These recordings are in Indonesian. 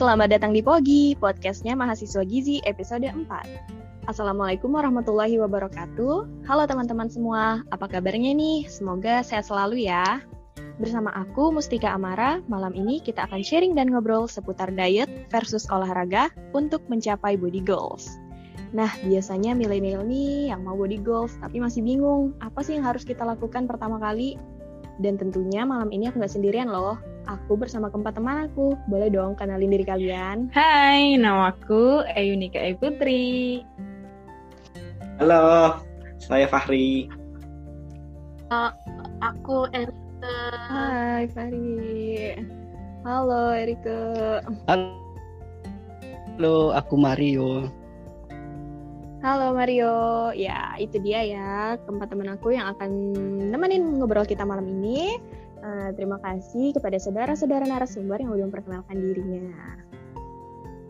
Selamat datang di Pogi, podcastnya Mahasiswa Gizi episode 4. Assalamualaikum warahmatullahi wabarakatuh. Halo teman-teman semua, apa kabarnya nih? Semoga sehat selalu ya. Bersama aku Mustika Amara, malam ini kita akan sharing dan ngobrol seputar diet versus olahraga untuk mencapai body goals. Nah, biasanya milenial nih yang mau body goals tapi masih bingung apa sih yang harus kita lakukan pertama kali. Dan tentunya malam ini aku nggak sendirian loh, aku bersama keempat teman aku. Boleh dong kenalin diri kalian. Hai, namaku Eyunika E Putri. Halo, saya Fahri. Uh, aku Erika. Hai Fahri. Halo Erika. Halo, aku Mario. Halo Mario. Ya, itu dia ya keempat teman aku yang akan nemenin ngobrol kita malam ini. Uh, terima kasih kepada saudara-saudara narasumber yang udah memperkenalkan dirinya.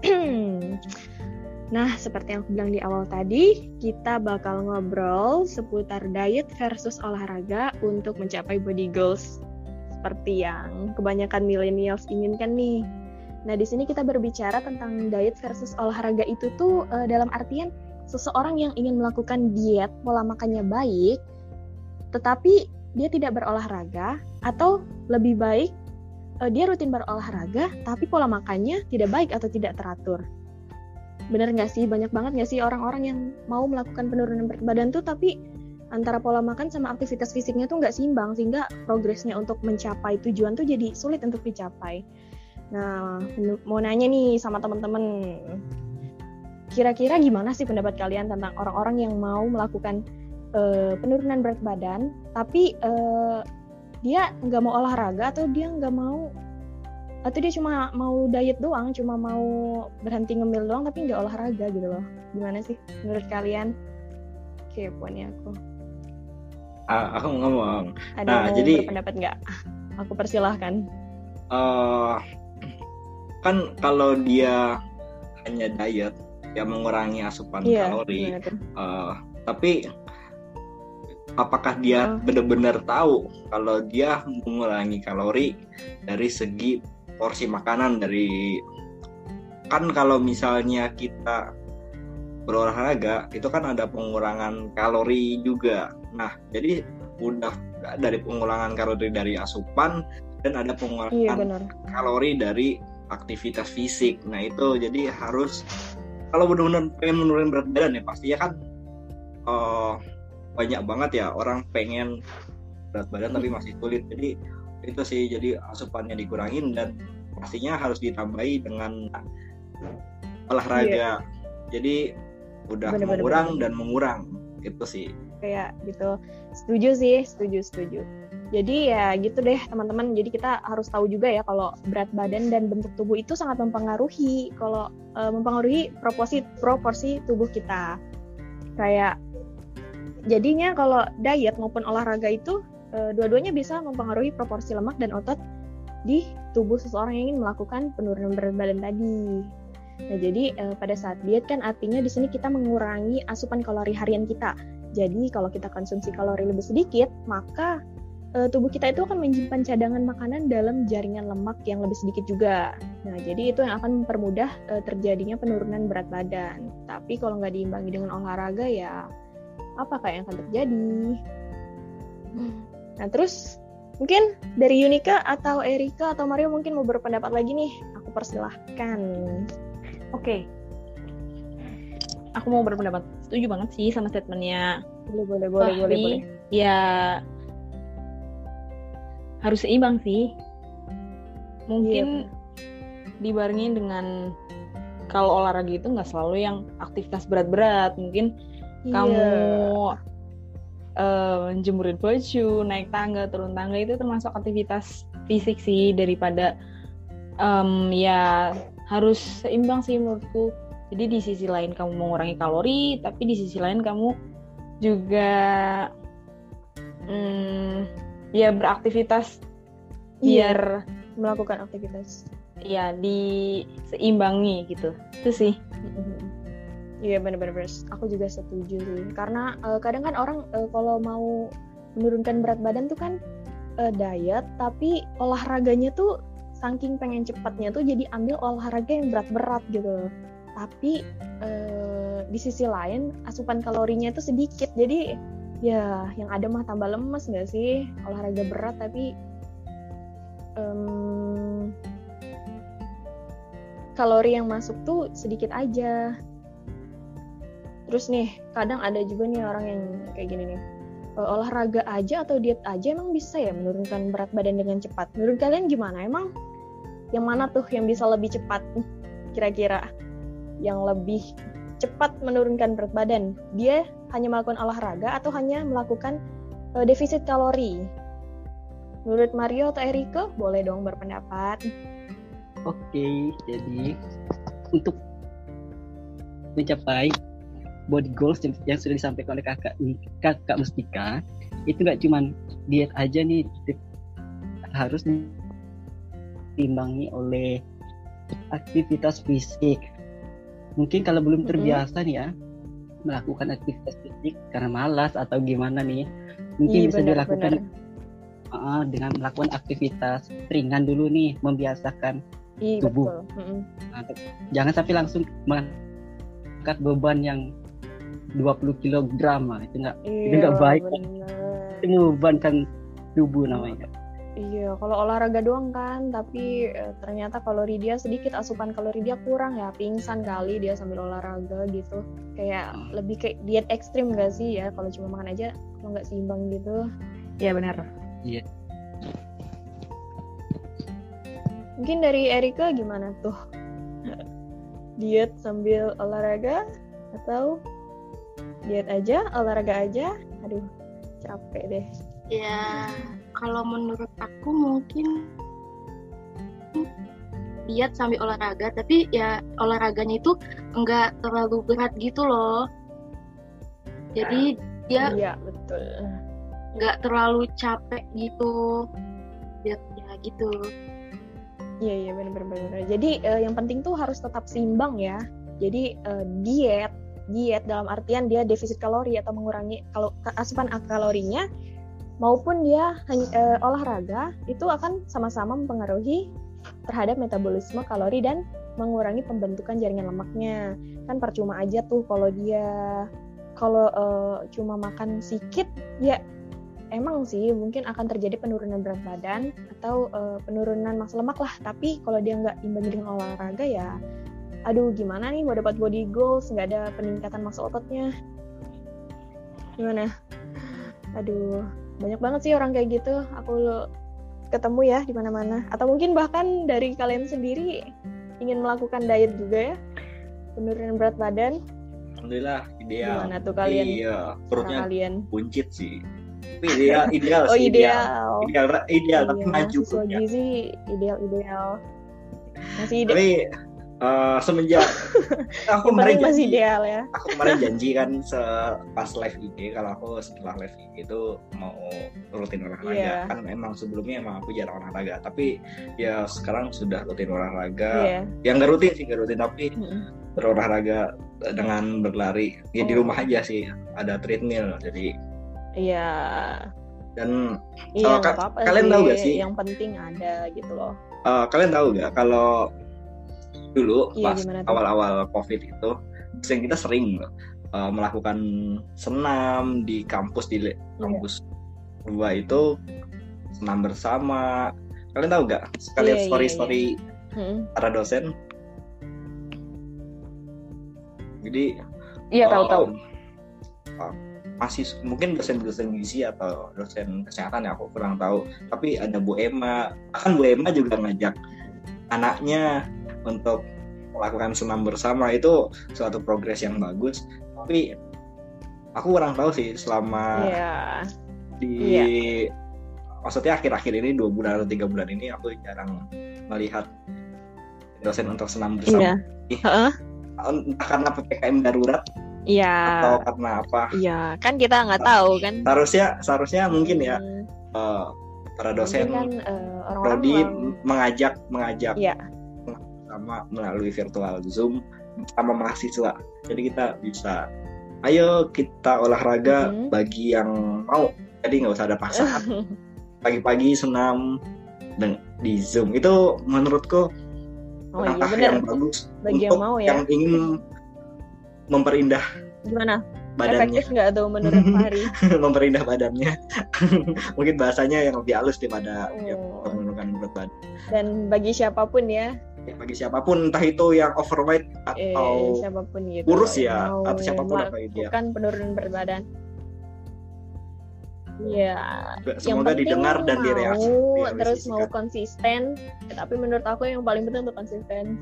nah, seperti yang aku bilang di awal tadi, kita bakal ngobrol seputar diet versus olahraga untuk mencapai body goals seperti yang kebanyakan millennials inginkan nih. Nah, di sini kita berbicara tentang diet versus olahraga itu tuh uh, dalam artian seseorang yang ingin melakukan diet pola makannya baik, tetapi dia tidak berolahraga atau lebih baik uh, dia rutin berolahraga tapi pola makannya tidak baik atau tidak teratur. Bener nggak sih banyak banget nggak sih orang-orang yang mau melakukan penurunan berat badan tuh tapi antara pola makan sama aktivitas fisiknya tuh nggak seimbang sehingga progresnya untuk mencapai tujuan tuh jadi sulit untuk dicapai. Nah, mau nanya nih sama teman-teman, kira-kira gimana sih pendapat kalian tentang orang-orang yang mau melakukan uh, penurunan berat badan, tapi uh, dia nggak mau olahraga atau dia nggak mau atau dia cuma mau diet doang, cuma mau berhenti ngemil doang tapi nggak olahraga gitu loh. Gimana sih menurut kalian? Kepo nih aku. Uh, aku ngomong. Ada nah, yang jadi berpendapat nggak? Aku persilahkan. Uh, kan kalau dia hanya diet, ya mengurangi asupan yeah, kalori. Uh, tapi apakah dia oh. benar-benar tahu kalau dia mengurangi kalori dari segi porsi makanan dari kan kalau misalnya kita berolahraga itu kan ada pengurangan kalori juga. Nah, jadi udah dari pengurangan kalori dari asupan dan ada pengurangan iya, kalori dari aktivitas fisik. Nah, itu jadi harus kalau benar-benar pengen menurunkan berat badan ya pastinya kan uh, banyak banget ya orang pengen berat badan tapi masih sulit. Jadi itu sih jadi asupannya dikurangin dan pastinya harus ditambahi dengan olahraga. Yeah. Jadi udah bener, mengurang bener, dan mengurang gitu sih. Kayak gitu. Setuju sih, setuju, setuju. Jadi ya gitu deh teman-teman. Jadi kita harus tahu juga ya kalau berat badan dan bentuk tubuh itu sangat mempengaruhi kalau e, mempengaruhi proporsi proporsi tubuh kita. Kayak jadinya kalau diet maupun olahraga itu e, dua-duanya bisa mempengaruhi proporsi lemak dan otot di tubuh seseorang yang ingin melakukan penurunan berat badan tadi. Nah, jadi uh, pada saat diet kan artinya di sini kita mengurangi asupan kalori harian kita. Jadi kalau kita konsumsi kalori lebih sedikit, maka uh, tubuh kita itu akan menyimpan cadangan makanan dalam jaringan lemak yang lebih sedikit juga. Nah, jadi itu yang akan mempermudah terjadinya penurunan berat badan. Tapi kalau nggak diimbangi dengan olahraga ya apa kayak yang akan terjadi? Nah, terus Mungkin dari Yunika atau Erika atau Mario mungkin mau berpendapat lagi nih. Aku persilahkan. Oke. Okay. Aku mau berpendapat. Setuju banget sih sama statementnya. Boleh, boleh, boleh, boleh, boleh. Ya harus seimbang sih. Mungkin yeah. dibarengin dengan kalau olahraga itu nggak selalu yang aktivitas berat-berat. Mungkin yeah. kamu uh, jemurin baju, naik tangga, turun tangga itu termasuk aktivitas fisik sih daripada um, ya harus seimbang sih menurutku. Jadi di sisi lain kamu mengurangi kalori, tapi di sisi lain kamu juga um, ya beraktivitas iya, biar melakukan aktivitas. Ya diseimbangi gitu. Itu sih. Iya benar-benar aku juga setuju sih. Karena uh, kadang kan orang uh, kalau mau menurunkan berat badan tuh kan uh, diet tapi olahraganya tuh saking pengen cepatnya tuh jadi ambil olahraga yang berat-berat gitu tapi eh, di sisi lain asupan kalorinya itu sedikit. Jadi ya yang ada mah tambah lemes nggak sih? Olahraga berat tapi um, kalori yang masuk tuh sedikit aja terus nih kadang ada juga nih orang yang kayak gini nih eh, olahraga aja atau diet aja emang bisa ya menurunkan berat badan dengan cepat menurut kalian gimana emang yang mana tuh yang bisa lebih cepat kira-kira yang lebih cepat menurunkan berat badan? Dia hanya melakukan olahraga atau hanya melakukan uh, defisit kalori? Menurut Mario atau Eriko, boleh dong berpendapat. Oke, jadi untuk mencapai body goals yang, yang sudah disampaikan oleh kakak kakak Mustika itu nggak cuma diet aja nih harus diimbangi oleh aktivitas fisik. Mungkin kalau belum terbiasa nih ya melakukan aktivitas fisik karena malas atau gimana nih mungkin iya, bisa benar, dilakukan Uh, dengan melakukan aktivitas ringan dulu nih membiasakan iya, tubuh. betul. Nah, jangan sampai langsung mengangkat beban yang 20 kg itu nggak iya, itu nggak baik itu membebankan tubuh namanya Iya, kalau olahraga doang kan, tapi eh, ternyata kalori dia sedikit, asupan kalori dia kurang ya, pingsan kali dia sambil olahraga gitu. Kayak hmm. lebih kayak diet ekstrim gak sih ya, kalau cuma makan aja, kalau nggak seimbang gitu. Iya benar. Iya. Mungkin dari Erika gimana tuh? diet sambil olahraga atau diet aja, olahraga aja? Aduh, capek deh. Ya, kalau menurut aku mungkin lihat sambil olahraga tapi ya olahraganya itu enggak terlalu berat gitu loh. Jadi dia iya betul. nggak terlalu capek gitu. Ya, ya gitu. Iya iya benar-benar jadi uh, yang penting tuh harus tetap seimbang ya. Jadi uh, diet diet dalam artian dia defisit kalori atau mengurangi kalau asupan kalorinya maupun dia e, olahraga itu akan sama-sama mempengaruhi terhadap metabolisme kalori dan mengurangi pembentukan jaringan lemaknya. Kan percuma aja tuh kalau dia kalau e, cuma makan sedikit ya emang sih mungkin akan terjadi penurunan berat badan atau e, penurunan massa lemak lah. Tapi kalau dia nggak imbang dengan olahraga ya aduh gimana nih mau dapat body goals? Nggak ada peningkatan massa ototnya. Gimana? Aduh banyak banget sih orang kayak gitu. Aku ketemu ya di mana-mana. Atau mungkin bahkan dari kalian sendiri ingin melakukan diet juga ya? Penurunan berat badan? Alhamdulillah ideal. Gimana tuh kalian? Iya perutnya kalian? buncit sih. Tapi ideal ideal oh sih ideal. ideal. Ideal, ideal iya, tapi maju perutnya. sih ideal ideal. Masih ide tapi Uh, semenjak aku kemarin masih ideal ya. Aku kemarin janji kan pas live IG kalau aku setelah live IG itu mau rutin olahraga. Yeah. Kan emang sebelumnya emang aku jarang olahraga, tapi ya sekarang sudah rutin olahraga. Yeah. Yang nggak rutin sih nggak rutin tapi mm. berolahraga dengan berlari. Ya oh. di rumah aja sih ada treadmill jadi. Iya. Dan iya, ka kalian sih. tahu gak sih? Yang penting ada gitu loh. Uh, kalian tahu gak kalau dulu iya, pas awal-awal covid itu sering kita sering uh, melakukan senam di kampus di iya. kampus dua itu senam bersama. Kalian tahu nggak? Sekalian iya, story story iya, iya. Hmm. para dosen? Jadi iya tahu tahu. uh, masih mungkin dosen-dosen gizi atau dosen kesehatan ya aku kurang tahu. Tapi ada Bu Emma. Bahkan Bu Emma juga ngajak anaknya untuk melakukan senam bersama itu suatu progres yang bagus tapi aku kurang tahu sih selama yeah. di yeah. maksudnya akhir-akhir ini dua bulan atau tiga bulan ini aku jarang melihat dosen untuk senam bersama yeah. uh-uh. entah karena ppkm darurat Iya. Atau karena apa? Iya, kan kita nggak tahu kan. Seharusnya, seharusnya mungkin ya uh, para dosen kan, uh, orang -orang mengajak, mengajak iya sama melalui virtual Zoom sama mahasiswa. Jadi kita bisa, ayo kita olahraga mm -hmm. bagi yang mau. Jadi nggak usah ada paksaan. Pagi-pagi senam, dan di Zoom itu menurutku oh, iya, langkah yang bagus Bagi untuk yang, mau, ya. yang ingin memperindah gimana badannya efektif nggak tuh menurut Fahri memperindah badannya mungkin bahasanya yang lebih halus daripada Oh. yang menurunkan berat badan dan bagi siapa pun ya Ya, bagi siapa pun entah itu yang overweight eh, atau siapa pun gitu kurus ya mau atau siapa pun apa itu ya melakukan penurunan berat badan Iya, yang semoga penting didengar dan mau, direaksi terus mau konsisten. Ya, tapi menurut aku yang paling penting untuk konsisten.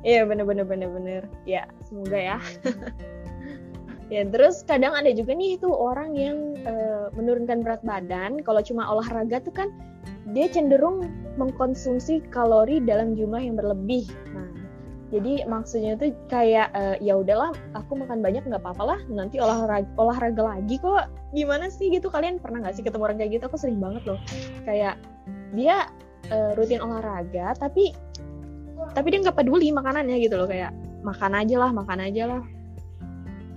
Iya bener-bener bener-bener. Ya semoga ya. ya terus kadang ada juga nih itu orang yang eh, menurunkan berat badan. Kalau cuma olahraga tuh kan dia cenderung mengkonsumsi kalori dalam jumlah yang berlebih. Nah jadi maksudnya tuh kayak eh, ya udahlah aku makan banyak nggak apa-apa lah nanti olahraga olahraga lagi kok. Gimana sih gitu? Kalian pernah nggak sih ketemu orang kayak gitu? Aku sering banget loh. Kayak dia eh, rutin olahraga tapi tapi dia nggak peduli makanannya gitu loh. Kayak makan aja lah makan aja lah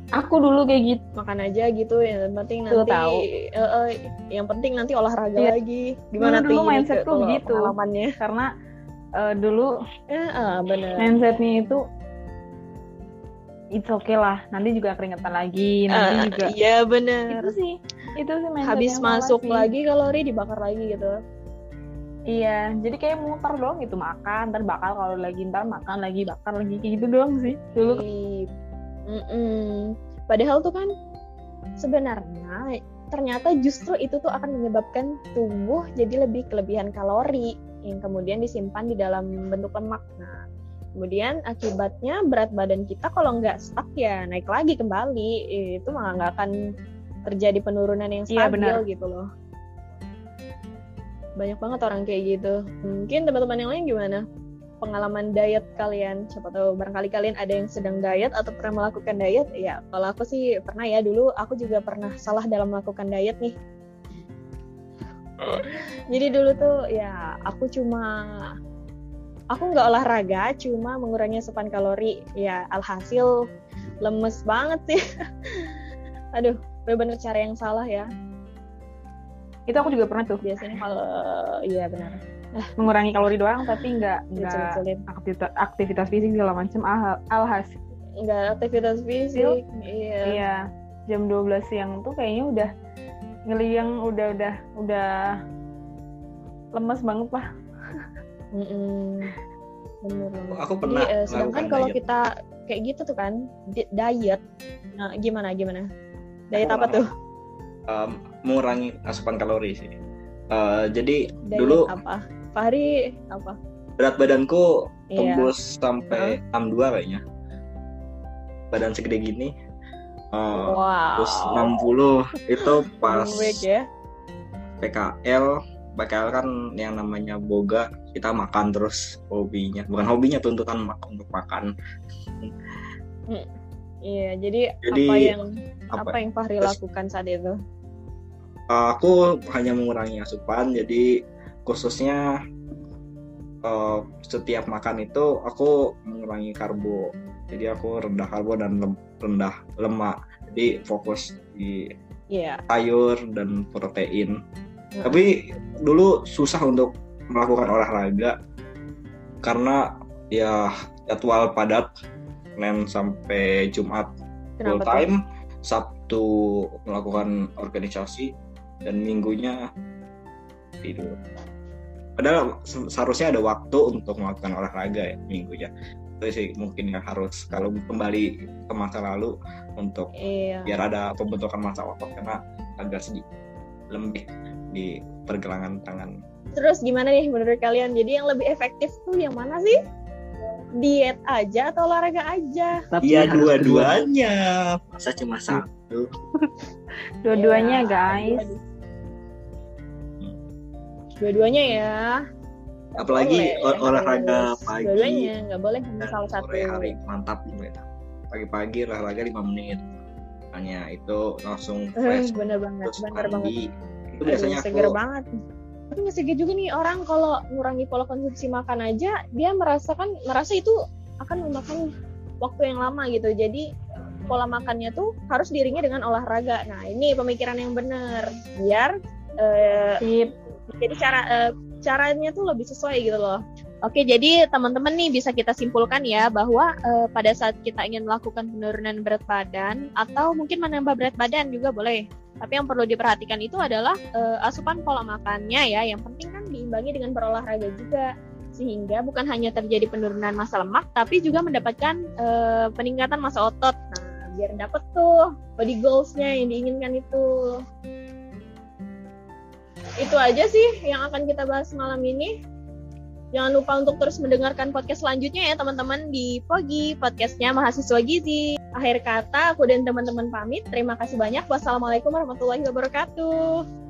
Aku dulu kayak gitu. makan aja gitu yang penting Tuh, nanti tahu. eh, eh, yang penting nanti olahraga Iya. lagi gimana Dulu tuh ini mindsetku kalau begitu. pengalamannya Karena eh, dulu eh, eh, bener mindsetnya itu it's okay lah. Nanti juga keringetan lagi. Nanti Eh, juga iya bener itu sih itu sih mindset habis masuk sih. lagi kalori dibakar lagi gitu Iya, jadi kayak muter doang gitu makan, ntar bakal kalau lagi ntar makan lagi bakar lagi kayak gitu doang sih dulu. Mm-mm. Padahal tuh kan sebenarnya ternyata justru itu tuh akan menyebabkan tubuh jadi lebih kelebihan kalori yang kemudian disimpan di dalam bentuk lemak. Nah, kemudian akibatnya berat badan kita kalau nggak stuck ya naik lagi kembali. Itu malah nggak akan terjadi penurunan yang Iya, stabil benar. gitu loh. Banyak banget orang kayak gitu. Mungkin teman-teman yang lain gimana? Pengalaman diet kalian. Siapa tahu barangkali kalian ada yang sedang diet atau pernah melakukan diet. Ya kalau aku sih pernah ya. Dulu aku juga pernah salah dalam melakukan diet nih. Jadi dulu tuh ya aku cuma aku nggak olahraga cuma mengurangi asupan kalori. Ya alhasil lemes banget sih. Aduh bener-bener cara yang salah ya. Itu aku juga pernah tuh. Biasanya kalau iya benar mengurangi kalori doang tapi nggak nggak aktivitas, aktivitas fisik segala macam al alhasil nggak aktivitas fisik iya iya jam 12 siang tuh kayaknya udah ngeliang udah udah udah lemes banget lah Mm-mm. Bener banget. Aku pernah Jadi, eh, sedangkan melakukan kalau diet. kita kayak gitu tuh kan di- diet, nah gimana gimana? Diet apa tuh? Em, mengurangi asupan kalori sih Eh, jadi Diet dulu apa? Fahri apa? berat badanku Iya. tembus sampai 62 kayaknya badan segede gini Eh, Wow. terus 60 itu pas Weight ya? PKL PKL kan yang namanya boga kita makan terus hobinya bukan hobinya tuntutan untuk makan Iya. Jadi, Jadi, apa yang apa apa, yang Fahri Terus- lakukan saat itu? aku hanya mengurangi asupan jadi khususnya eh, setiap makan itu aku mengurangi karbo jadi aku rendah karbo dan lem- rendah lemak jadi fokus di Iya. sayur dan protein Hmm. tapi dulu susah untuk melakukan olahraga karena ya jadwal padat Senin sampai Jumat full Kenapa tuh? time Sabtu melakukan organisasi dan minggunya tidur padahal se- seharusnya ada waktu untuk melakukan olahraga ya minggunya itu sih mungkin yang harus kalau kembali ke masa lalu untuk Iya. biar ada pembentukan masa otot karena agak sedikit lembek di pergelangan tangan Terus gimana nih menurut kalian? Jadi yang lebih efektif tuh yang mana sih? Diet aja atau olahraga aja? Tapi Iya harus dua-duanya masa cuma satu dua-duanya Iya, guys dua- Dua-duanya ya. apalagi Boleh, ol- olahraga harus pagi Dua-duanya nggak boleh hanya salah satu. hari mantap gitu pagi-pagi olahraga 5 menit hanya itu langsung Eh, fresh bener banget, terus bener banget. mandi itu Aduh, biasanya seger aku banget. Tapi nggak seger juga nih orang kalau ngurangi pola konsumsi makan aja, dia merasakan merasa itu akan memakan waktu yang lama gitu. Jadi pola makannya tuh harus diiringi dengan olahraga. Nah ini pemikiran yang benar. Biar eh, Sip. Jadi cara uh, caranya tuh lebih sesuai gitu loh Oke, jadi teman-teman nih bisa kita simpulkan ya bahwa uh, pada saat kita ingin melakukan penurunan berat badan atau mungkin menambah berat badan juga boleh. Tapi yang perlu diperhatikan itu adalah uh, asupan pola makannya ya. Yang penting kan diimbangi dengan berolahraga juga sehingga bukan hanya terjadi penurunan massa lemak tapi juga mendapatkan uh, peningkatan massa otot. Nah, biar dapet tuh body goals-nya yang diinginkan itu. Itu aja sih yang akan kita bahas malam ini. Jangan lupa untuk terus mendengarkan podcast selanjutnya ya teman-teman di Pogi, podcastnya Mahasiswa Gizi. Akhir kata, aku dan teman-teman pamit. Terima kasih banyak. Wassalamualaikum warahmatullahi wabarakatuh.